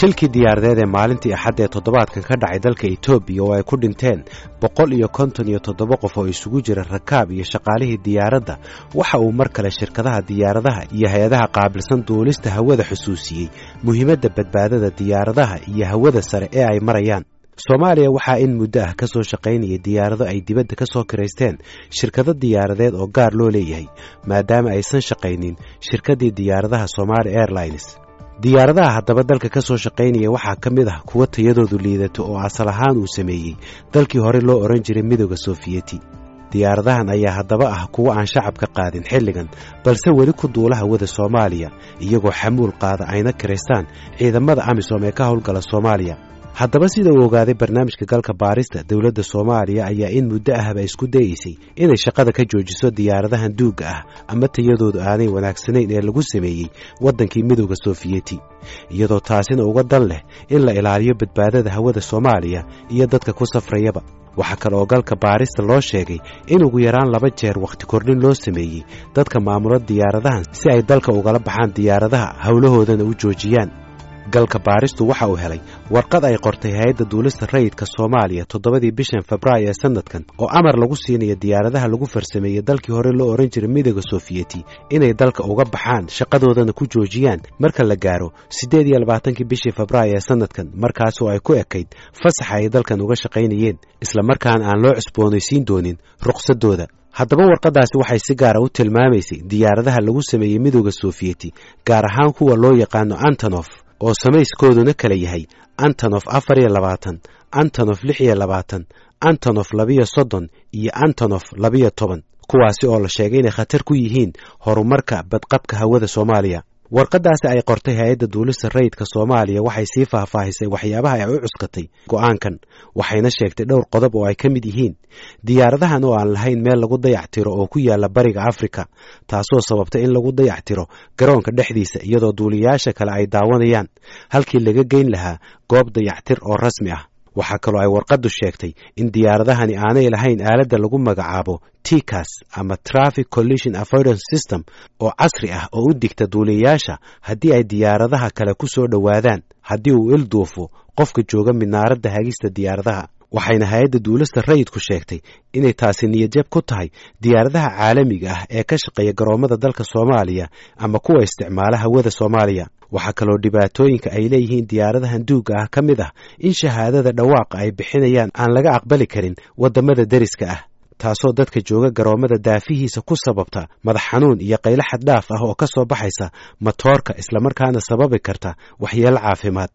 shilkii diyaaradeed ee maalintii axad ee toddobaadkan ka dhacay dalka etoobiya oo ay ku dhinteen boqol iyo konton iyo toddoba qof oo isugu jira rakaab iyo shaqaalihii diyaaradda waxa uu mar kale shirkadaha diyaaradaha iyo hay'adaha qaabilsan duulista hawada xusuusiyey muhiimadda badbaadada diyaaradaha iyo hawada sare ee ay marayaan. Soomaaliya waxaa in muddo ah ka soo shaqaynayay diyaarado ay dibadda ka soo kiraysteen shirkado diyaaradeed oo gaar loo leeyahay maadaama aysan shaqaynin shirkaddii diyaaradaha somaali airlines diyaaradaha haddaba dalka ka soo shaqaynaya waxaa ka mid ah kuwa tayadoodu liidato oo asal ahaan uu sameeyey. Dalkii hore loo odhan jiray midooda soofiyeti. Diyaaradahan ayaa haddaba ah kuwa aan shacabka qaadin xilligan balse weli ku duula hawada soomaaliya iyagoo xamuul qaada ayna kiraystaan ciidamada amisom ee ka howlgala soomaaliya haddaba sida uu ogaaday barnaamijka galka baarista dowladda soomaaliya ayaa in muddo ahba isku dayaysay inay shaqada ka joojiso diyaaradahan duugga ah ama tayadoodu aanay wanaagsanayn ee lagu sameeyey waddankii midooda soofiyeti iyadoo taasina uga dan leh in la ilaaliyo badbaadada hawada soomaaliya iyo dadka ku safrayaba. Waxaa kale oo galka baarista loo sheegay in ugu yaraan laba jeer wakhti kordhin loo sameeyey dadka maamula diyaaradahan si ay dalka ugala baxaan diyaaradaha howlahoodana u joojiyaan galka baaristu waxa uu helay warqad ay qortay hay'adda duulista rayidka soomaaliya toddobadii bishan febraayo ee sannadkan oo amar lagu siinayo diyaaradaha lagu farsameeyey dalkii hore loo odhan jiray midooda soofiyeti inay dalka uga baxaan shaqadoodana ku joojiyaan. Marka la gaaro siddeed iyo labaatankii bishii febraayo ee sannadkan markaasoo ay ku ekayd fasaxa ay dalkan uga shaqaynayeen islamarkaana aan loo cusboonaysiin doonin ruqsadooda. Haddaba warqaddaasi waxay si gaara u tilmaamaysay diyaaradaha lagu sameeyey midooda soofiyeti gaar ahaan kuwa loo yaqaano antonof oo samayskooduna kala yahay antonof afar iyo labaatan antonof lix iyo labaatan antonof labiyo soddon iyo antonof labiyo toban kuwaasi oo la sheegay inay khatar ku yihiin horumarka badqabka hawada soomaaliya warqaddaasi ay qortay hay'adda duulista rayidka soomaaliya waxay sii faahfaahisay waxyaabaha ay u cuskatay go'aankan waxayna sheegtay dhowr qodob oo ay ka mid yihiin. Diyaaradahan oo aan lahayn meel lagu dayactiro oo ku yaalla bariga afrika taasoo sababtay in lagu dayactiro garoonka dhexdiisa iyadoo duuliyayaasha kale ay daawanayaan. Halkii laga geyn lahaa goob dayactir oo rasmi ah waxaa kaloo ay warqaddu sheegtay in diyaaradahani aanay lahayn aaladda lagu magacaabo tikas ama traffic collision avoidance system oo casri ah oo u digta duuliyayaasha haddii ay diyaaradaha kale ku soo dhowaadaan haddii uu ilduufo qofka jooga minaaradda hagista diyaaradaha waxayna hay'adda duulista rayidku sheegtay inay taasi niyadjab ku tahay diyaaradaha caalamiga ah ee ka shaqeeya garoommada dalka soomaaliya ama kuwa isticmaala hawada soomaaliya. Waxaa kaloo dhibaatooyinka ay leeyihiin diyaaradahan duugga ah ka mid ah in shahaadada dhawaaqa ay bixinayaan aan laga aqbali karin waddamada deriska ah taasoo dadka jooga garoommada daafihiisa ku sababta madax xanuun iyo qaylo xaddhaaf ah oo ka soo baxaysa matoorka islamarkaana sababi karta waxyeelo caafimaad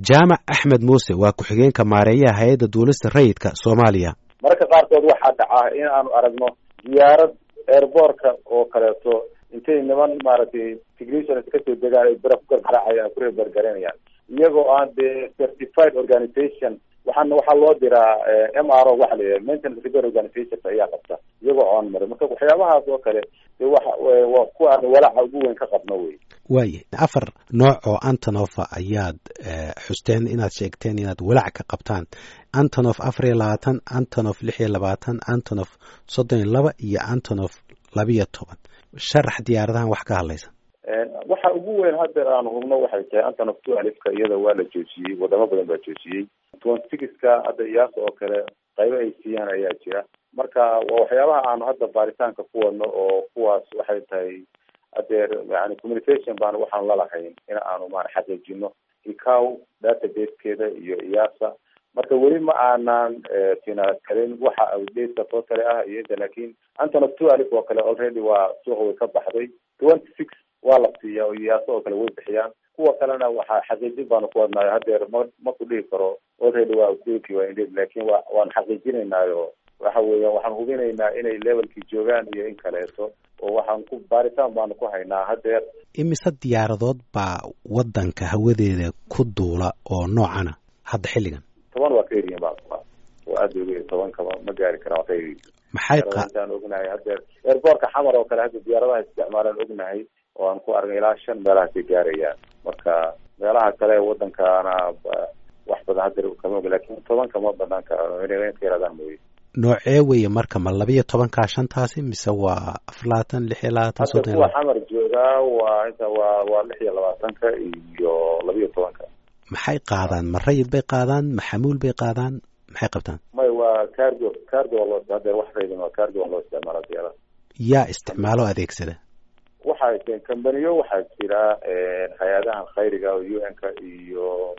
jaamac axmed muuse waa ku-xigeenka maareeyaha hay'adda duulista rayidka soomaaliya. Mararka qaarkood waxaa dhacaa in aanu aragno diyaarad airboortka oo kaleeto. Intay niman maaragtay technicians ka soo degaan ay bira ku gargaraacayaan ku reebergaranayaan iyagoo aan dee certified organization waxaana waxaa loo diraa m r o waxa la yidhaha maintenance repair organizations ayaa qabta iyagoo oon marin. Marka waxyaabahaas oo kale de waxa waa kuwa aan walaaca ugu weyn ka qabno wey. Waaye afar nooc oo antonofa ayaad xusteen inaad sheegteen inaad walaac ka qabtaan. Antonof afar iyo labaatan antonof lix iyo labaatan antonof soddon iyo laba iyo antonof labiyo toban. Sharax diyaaradahan wax ka hadlaysa waxa ugu weyn hadeer aanu hubno waxay tahay antonof two alifka iyada waa la joojiyey wadamo badan baa joojiyey. Twenty sixka hadda iyaas oo kale qaybo ay siiyaan ayaa jira. Marka waa waxyaabaha aanu hadda baaritaanka ku wadno oo kuwaas waxay tahay hadeer yani communication baanu waxaanu lalahayn in aanu maan xaqiijino icow databasekeeda iyo iyaasa. Marka weli ma aanan finaalkalin waxa outdateka totally ah iyo inta laakiin antonof two alif oo kale already waa suuqa way ka baxday. Twenty six waa la siiya oo iyaaso oo kale way bixiyaan. Kuwa kalena waxaa xaqiijin baanu ku wadnaayo hadeer ma ma ku dhihi karo. Already waa outdate waa inded laakiin wa waanu xaqiijinaynaayo. Waxa weeyaan waxaan hubinaynaa inay levelkii joogaan iyo in kaleeto oo waxaan ku baaritaan baanu ku haynaa hadeer imise diyaaradood baa waddanka hawadeeda ku duula oo noocana hadda xilligan? Toban waa ka eriyin ba waa aada oga toban ma gaari karaan waa ka eriyin maxay intaan ognahay hadeer airboortka xamar oo kale hadda diyaaradaha isticmaalaan ognahay oo aan ku argay ilaa shan meelahaasay gaarayaan. Marka meelaha kale waddankana wax badan hadeer kama oga laakiin toban kama banaan ka inay ka yaraadaan mooye. Noocee weeye marka ma labiyo tobankaa shantaasi mise waa afar labaatan lix iyo labaatan hadda soddon kuwa xamar joogaa waa inta waa waa lix iyo labaatanka iyo labiyo tobanka. Maxay qaadaan? Ma rayid bay qaadaan? Ma xamuul bay qaadaan? Maxay qabtaan? May waa cargo cargo waa loo hadee wax raydin waa cargo waa loo isticmaala diyaarada yaa isticmaalo adeegsada waxaa kambaniyo waxaa jira hay'adahan khayriga u n ka iyo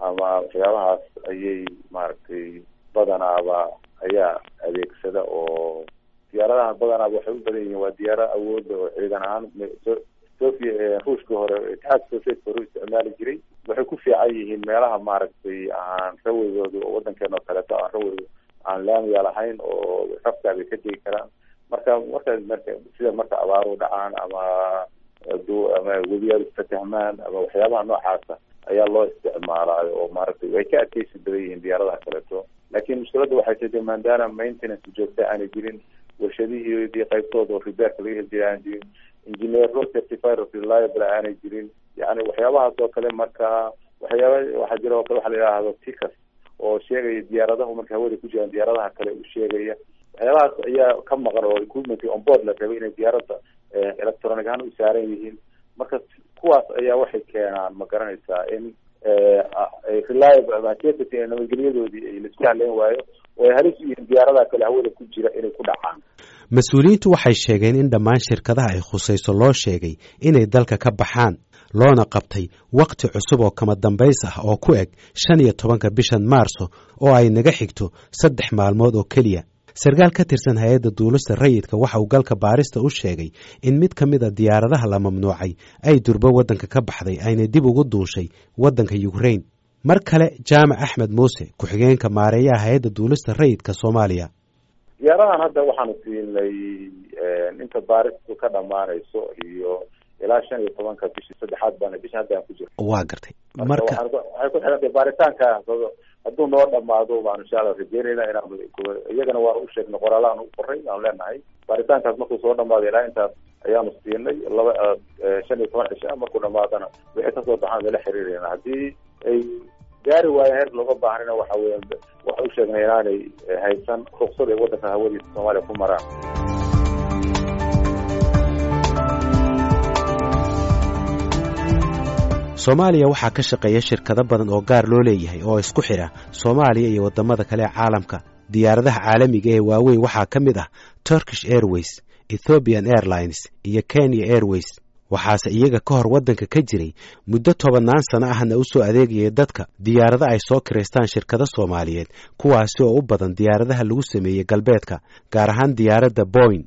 ama waxyaabahaas ayay maaragtay badanaaba ayaa adeegsada oo diyaaradahan badanaaba waxay u badan yihiin waa diyaara awooda oo ciidan ahaan sofia ruushka hore itixaadka sovietka hore u isticmaali jiray. Waxay ku fiican yihiin meelaha maaragtay aan raweyooda oo wadankeena oo kaleeto aan rawey aan laamiya lahayn oo rafkaa bay ka degi karaan marka markaas marka sida marka abaaru dhacaan ama ama webiyaal ifatahmaan ama waxyaabaha noocaasa ayaa loo isticmaalaayo oo maaragtay way ka adkeysi badan yihiin diyaaradaha kaleeto. Laakiin mushkiladda waxay tahay maadaama maintenance joogta aanay jirin warshadihiidii qaybtooda oo repairka laga heli jiray aanay jirin engineero certified of reliable aanay jirin. Yani waxyaabahaas oo kale marka waxyaaba waxaa jira oo kale waxa la yidhaahdo ticas oo sheegaya diyaaradahu marka hawada ku jiraan diyaaradaha kale u sheegaya waxyaabahaas ayaa ka maqan oo equipment on board la rabay inay diyaaradda electronic ahaan u saaran yihiin. Marka kuwaas ayaa waxay keenaan ma garanaysaa in reliable majesity nabadgelyadoodii ay la isku haleyn waayo oo ay halis u yihiin diyaaradaha kale hawada ku jira inay ku dhacaan. Mas'uuliyiintu waxay sheegeen in dhammaan shirkadaha ay khusayso loo sheegay inay dalka ka baxaan loona qabtay wakhti cusub oo kama dambays ah oo ku eg shan iyo tobanka bishan maarso oo ay naga xigto saddex maalmood oo keliya sarkaal ka tirsan hay'adda duulista rayidka waxa uu galka baarista u sheegay in mid ka mid a diyaaradaha la mamnuucay ay durbo waddanka ka baxday ayna dib ugu duushay waddanka yukrain mar kale jaamac axmed muuse ku-xigeenka maareeyaha hay'adda duulista rayidka soomaaliya. Diyaaradahan hadda waxaanu siinay inta baaristu ka dhamaanayso iyo ilaa shan iyo tobanka bishii saddexaad baan bisha hadda aan ku jiro waa gartay. Marka waxay ku xidhantay baaritaanka hadduu noo dhamaado baan insha alla rajeynayna inaan iyagana waan u sheegnay qoraalaan u qoray aan leenahay baaritaankaas markuu soo dhamaado ilaa intaas ayaanu siinay laba shan iyo toban cisha markuu dhamaadana wixii ka soo baxaan lala xiriirayna haddii ay gaari waayo heer looga baahnina waxa weya waxa u sheegnay inaanay haysan ruksad ay waddanka hawadiisa soomaaliya ku maraan soomaaliya waxaa ka shaqeeya shirkado badan oo gaar loo leeyahay oo isku xidha soomaaliya iyo waddamada kale ee caalamka. Diyaaradaha caalamiga ee waaweyn waxaa ka mid ah turkish airways ethiopian airlines iyo kenya airways. Waxaase iyaga ka hor waddanka ka jiray muddo tobannaan sano ahna u soo adeegaya dadka diyaarado ay soo kiraystaan shirkado soomaaliyeed kuwaasi oo u badan diyaaradaha lagu sameeyey galbeedka gaar ahaan diyaaradda boyn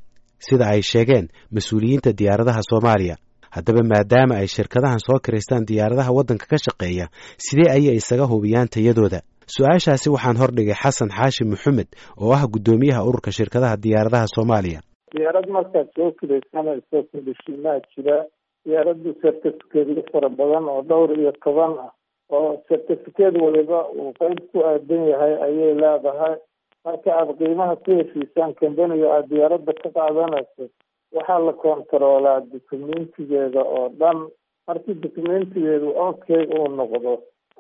sida ay sheegeen mas'uuliyiinta diyaaradaha soomaaliya haddaba maadaama ay shirkadahan soo kiraystaan diyaaradaha waddanka ka shaqeeya sidee ayay isaga hubiyaan tayadooda? Su'aashaasi waxaan hordhigay xasan xaashi maxamed oo ah guddoomiyaha ururka shirkadaha diyaaradaha soomaaliya. Diyaarad markaad soo kiraysanayso kondishiinaha jira. Diyaaraddu certificateyo fara badan oo dhowr iyo toban ah oo certificate waliba uu qeyb ku aadan yahay ayay leedahay. Marka aada qiimaha ku heshiisaan kambaniga aada diyaaradda ka qaadanayso waxaa la kontaroolaa documentigeeda oo dhan. Markii documentigeedu okay uu noqdo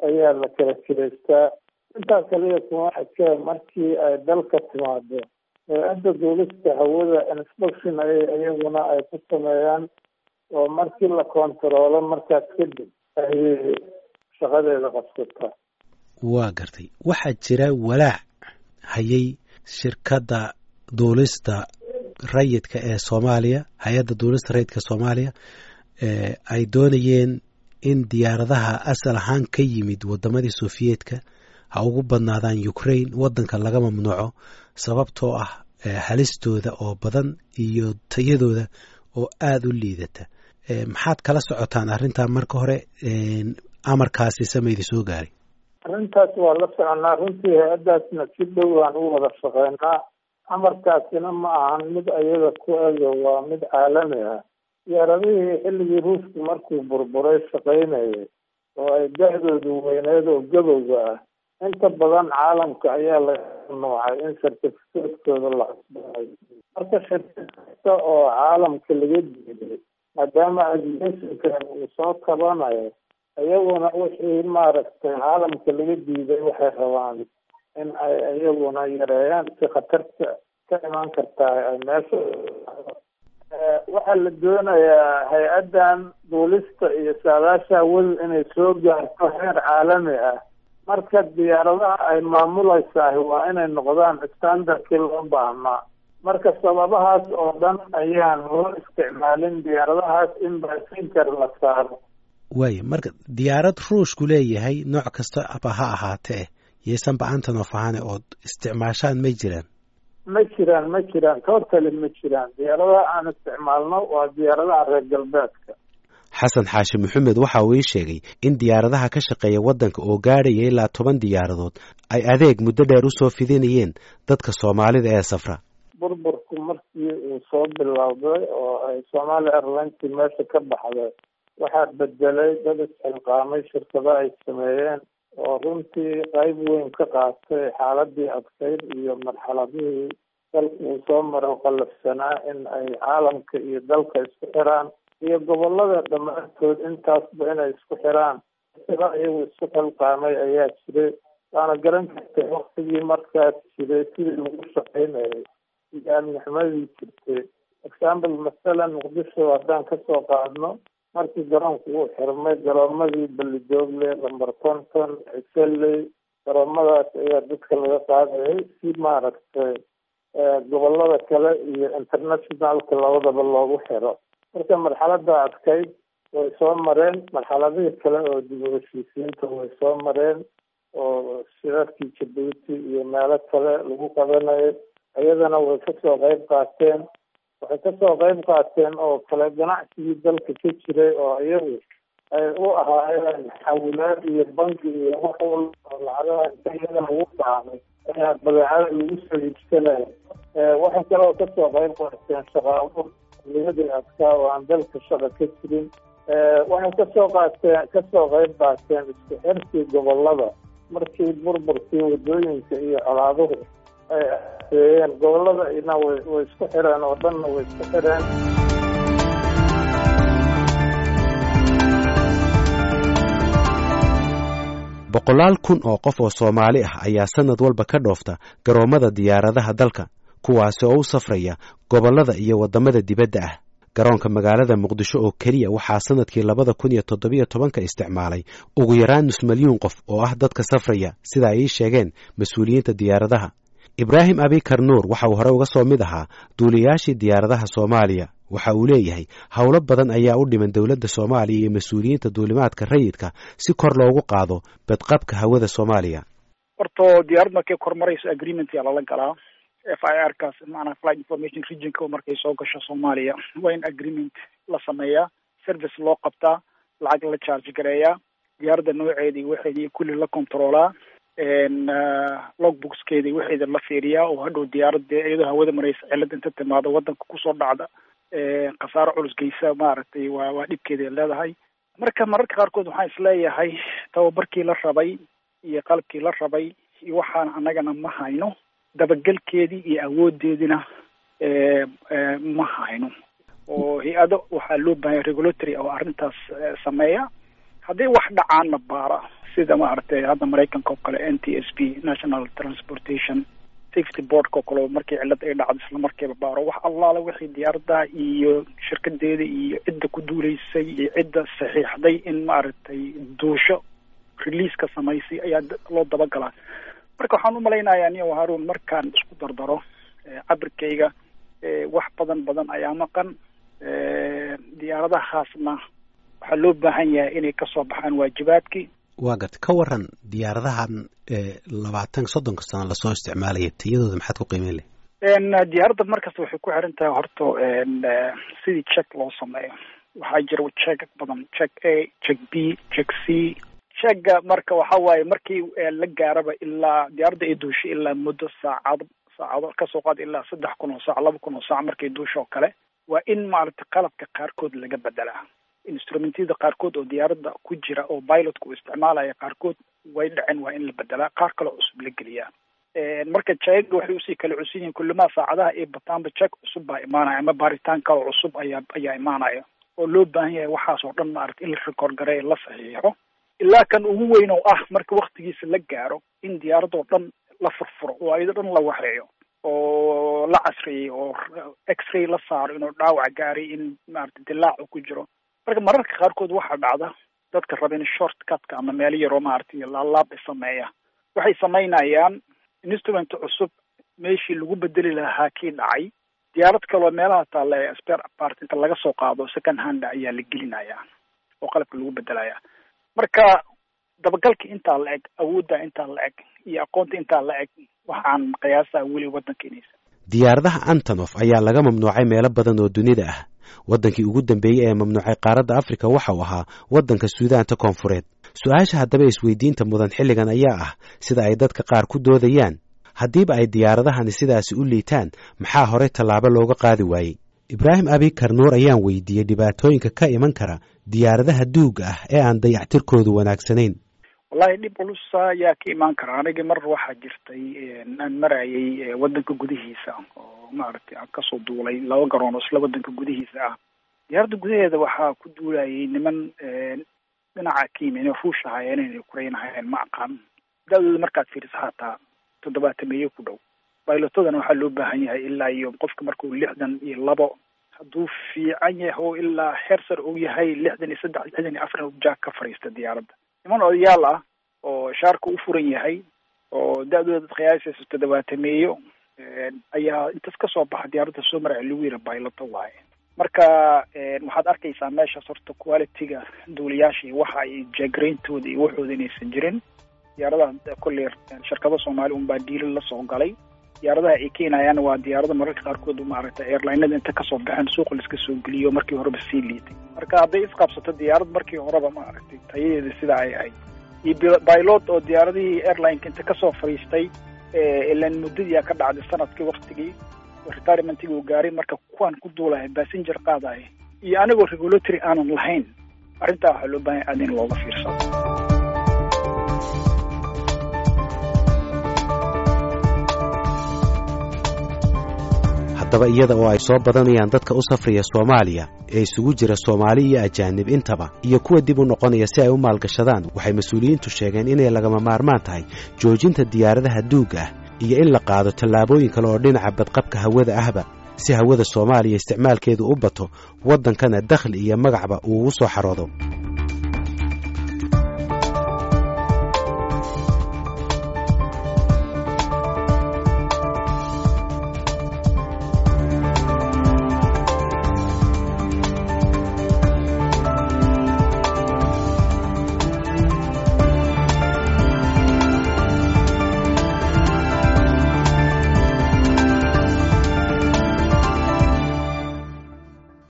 ayaa la kala kiraystaa intaa kaliya kuma xigee markii ay dalka timaado hay'adda duulista hawada inspection ay iyaguna ay ku sameeyaan oo markii la kontaroolo markaas kadib ayay shaqadeeda qabsataa waa gartay. Waxaa jira walaac hayay shirkadda duulista rayidka ee soomaaliya hay'adda duulista rayidka soomaaliya ay doonayeen in diyaaradaha asal ahaan ka yimid waddamadii sofiyeetka ha ugu badnaadaan ukraine waddanka laga mamnuuco sababtoo ah halistooda oo badan iyo tayadooda oo aada u liidata. Maxaad kala socotaan arrintaa marka hore amarkaasi samaydi soo gaaray arrintaas waa la soconaa. Runtii hay'addaasna si dhow aan u wada shaqeynaa amarkaasina ma ahan mid ayaga ku ego waa mid caalami ah. Diyaaradihii xilligii ruushku markuu burburay shaqaynayay oo ay da-doodu weyneed oo gabowga ah inta badan caalamka ayaa la nuucay in certificatekooda la cusbay marka shirkad kasta oo caalamka laga diiday maadaama aviationkan uu soo kabanayo iyaguna wixii maaragtay caalamka laga diiday waxay rabaan in ay iyaguna yareeyaan si khatarta ka imaan kartaa ay meesha waxaa la doonayaa hay'addan duulista iyo saadaasha hawadu inay soo gaarto heer caalami ah. Marka diyaaradaha ay maamulaysaah waa inay noqdaan standardkii loo baahnaa marka sababahaas oo dhan ayaan loo isticmaalin diyaaradahaas in baasinker la saaro. Waaya marka diyaarad ruushku leeyahay nooc kasta aba ha ahaatee yaysan ba'antanoo fahane ood isticmaashaan may jiraan? Ma jiraan ma jiraan. Totally ma jiraan. Diyaaradaha aan isticmaalno waa diyaaradaha reer galbeedka. Xasan xaashi maxamed waxa uu ii sheegay in diyaaradaha ka shaqeeya waddanka oo gaadhaya ilaa toban diyaaradood ay adeeg muddo dheer u soo fidinayeen dadka soomaalida ee safra. Burburku markii uu soo bilowday oo ay somaali airlinekii meesha ka baxday waxaa bedelay dad isxilqaamay shirkado ay sameeyeen oo runtii qayb weyn ka qaatay xaaladii adkayd iyo marxaladihii dalka uu soo maro qallafsanaa in ay caalamka iyo dalka isku xiraan iyo gobollada dhammaantood intaasba inay isku xiraan. Sida iyagu isku xilqaamay ayaa jiray waana garan kartay waktigii markaas jiray sidii lagu shaqaynayay. Iyo amnixmadii jirtay. Example masalan muqdisho haddaan ka soo qaadno markii garoonku uu xirmay garoomadii balidoogle lamber conton exelley garoomadaas ayaa dadka laga qaadayay si maaragtay gobollada kale iyo internationalka labadaba loogu xiro. Marka marxalada adkayd way soo mareen. Marxaladihii kale oo dib u heshiisiinta way soo mareen oo shirarkii jabuuti iyo meelo kale lagu qabanayay iyadana way ka soo qeyb qaateen waxay ka soo qeyb qaateen oo kale ganacsigii dalka ka jiray oo iyagu ay u ahaayeen xawilaad iyo banki iyo wax walba lacagaha inta iyada lagu qaamay ayaa badeecada lagu soo iibsanaya waxay kaloo ka soo qeyb qaateen shaqaabo nimadii adkaa oo aan dalka shaqa ka jirin. Waxay ka soo qaateen ka soo qeyb qaateen isku xirkii gobollada markii burburkii waddooyinka iyo colaaduhu gobollada way isku xireen oo dhanna way isku xireen. Boqolaal kun oo qof oo soomaali ah ayaa sanad walba ka dhoofta garoommada diyaaradaha dalka kuwaasi oo u safraya gobollada iyo waddamada dibadda ah. Garoonka magaalada muqdisho oo keliya waxaa sannadkii labada kun iyo toddobiyo tobanka isticmaalay ugu yaraan nus milyuun qof oo ah dadka safraya sida ay ii sheegeen mas'uuliyiinta diyaaradaha ibraahim abikar nuur waxa uu hore uga soo mid ahaa duuliyaashii diyaaradaha soomaaliya. Waxa uu leeyahay howlo badan ayaa u dhiman dowladda soomaaliya iyo mas'uuliyiinta duulimaadka rayidka si kor loogu qaado badqabka hawada soomaaliya. Horto diyaarad markay kor marayso agreement yaa lala galaa. F i r kaas maanaa flight information regionka markay soo gasho soomaaliya. Waa in agreement la sameeyaa service loo qabtaa lacag la charge gareeyaa diyaaradda nooceedii waxeedii kulli la controlaa logbookskeedii waxeeda la fiiriyaa oo hadhow diyaaradda iyadoo hawada maraysa cilad inta timaado wadanka ku soo dhacda khasaaro culus geysa maaragtay waa waa dhibkeeda leedahay. Marka mararka qaarkood waxaan is leeyahay tababarkii la rabay iyo qalabkii la rabay iyo waxaan annagana ma hayno. Dabagelkeedii iyo awoodeedina ma hayno. Oo hay'ado waxaa loo bahanya regulatory oo arrintaas sameeya hadday wax dhacaanna baara sida maaragtay hadda maraykanka oo kale n t s b national transportation safety boardka oo kale markii cilad ay dhacdo isla markiiba baaro wax allaala wixii diyaarada iyo shirkadeeda iyo cidda ku duuleysay iyo cidda saxiixday in maaragtay duusho releaseka samaysay ayaa loo dabagalaa. Marka waxaan umalaynayaa niyo haruun markaan isku dardaro cabirkayga wax badan badan ayaa maqan diyaaradahaasna waxaa loo baahan yahay inay ka soo baxaan waajibaadkii. Waa garta ka waran diyaaradahan labaatan soddonka sano la soo isticmaalaya tayadooda maxaad ku qiimeyn leh diyaaradda markasta waxay ku xiran tahay horta sidii check loo sameeyo. Waxaa jira check badan check a check b check c. Checka marka waxa waaye markii la gaaraba ilaa diyaaradda ay duushay ilaa muddo saacad saacado ka soo qaad ilaa saddex kun oo saac laba kun oo saac markay duusho oo kale waa in maaragtay qalabka qaarkood laga bedelaa instrumentyada qaarkood oo diyaaradda ku jira oo pilotka uu isticmaalaya qaarkood way dhaceen waa in la bedelaa qaar kaloo cusub la geliyaa. Marka jeega waxay u sii kala cusub yihiin kulimaa saacadaha ay bataanba jeeg cusub baa imaanaya ama baaritaan kaloo cusub ayaa ayaa imaanaya. Oo loo baahan yahay waxaas oo dhan maaragta in la record gareeyo la saxiixo. Ilaa kan ugu weyn oo ah marka waktigiisa la gaaro in diyaaradoo dhan la furfuro oo ayado dhan la waxeeyo oo la casriyey oo x-ray la saaro inuu dhaawac gaaray in maarata dilaacu ku jiro marka mararka qaarkood waxaa dhacda dadka raba in short cutka ama meelo yaroo maaragtay laalaab sameeya. Waxay samaynayaan instrument cusub meeshii lagu bedeli lahaa kii dhacay. Diyaarad kaloo meelaha taalla ee spare part inta laga soo qaado second hand ayaa la gelinayaa oo qalabka lagu bedelaya marka dabagalka intaa la eg awoodda intaa la eg iyo aqoonta intaa la eg waxaan qiyaasaa weli waddanka inaysa diyaaradaha antonof ayaa laga mamnuucay meelo badan oo dunida ah waddankii ugu dambeeyey ee mamnuucay qaaradda afrika waxa uu ahaa waddanka suudaanta koonfureed. Su'aasha haddaba isweydiinta mudan xilligan ayaa ah sida ay dadka qaar ku doodayaan. Haddiiba ay diyaaradahani sidaasi u liitaan maxaa horey tallaabo looga qaadi waayey? Ibraahim abikar nuur ayaan weydiiyey dhibaatooyinka ka iman kara diyaaradaha duuga ah ee aan dayactirkoodu wanaagsanayn wallahi dhib culusa ayaa ka imaan kara. Anigii mar waxaa jirtay aan marayay waddanka gudihiisa. Oo maaragtay aan ka soo duulay laba garoon oo isla waddanka gudihiisa ah. Diyaaradda gudaheeda waxaa ku duulayay niman dhinaca ka yimi inay ruush ahaayeen inay kuraynahaayeen ma aqaan. Da-dooda markaad fiiriso hataa toddobaatameeye ku dhow. Baylotadana waxaa loo baahan yahay ilaa iyo qofka markuu lixdan iyo labo. Hadduu fiican yahay oo ilaa heersar uu yahay lixdan iyo saddex lixdan iyo afar jaag ka fadhiista diyaaradda niman odayaal ah oo shaarka u furan yahay oo da-dooda qiyaasaysa toddobaatameeyo ayaa intaas ka soo baxa diyaaradda soo maraya lagu yira bayloto waaye marka waxaad arkaysaa meeshaas horta quality-ga duuliyaasha iyo waxa ay jeegarayntooda iyo waxooda inaysan jirin. Diyaaradaha kolley shirkado soomaali unbaa diilal la soo galay diyaaradaha ay keenayaan waa diyaarada mararka qaarkood maaragtay airlinada inta ka soo baxeen suuqa laiska soo geliyo markii horeba sii liitay. Marka hadday isqabsato diyaarad markii horeba maaragtay tayadeeda sida ay ahayd. Iyo pilot oo diyaaradihii airlineka inta ka soo fadhiistay ilan muddadii ka dhacday sannadkii waktigii retirementigii uu gaaray marka kuwaan ku duulaya passenger qaadaya iyo anigoo regulatory aanan lahayn arrintaa waxaa loo baahanya aad in looga fiirsado haddaba iyada oo ay soo badanayaan dadka u safraya soomaaliya ee isugu jira soomaali iyo ajaanib intaba iyo kuwa dib u noqonaya si ay u maalgashadaan waxay mas'uuliyiintu sheegeen inay lagama maarmaan tahay joojinta diyaaradaha duugga ah iyo in la qaado tallaabooyin kale oo dhinaca badqabka hawada ahba si hawada soomaaliya isticmaalkeedu u bato waddankana dakhli iyo magacba uu ugu soo xaroodo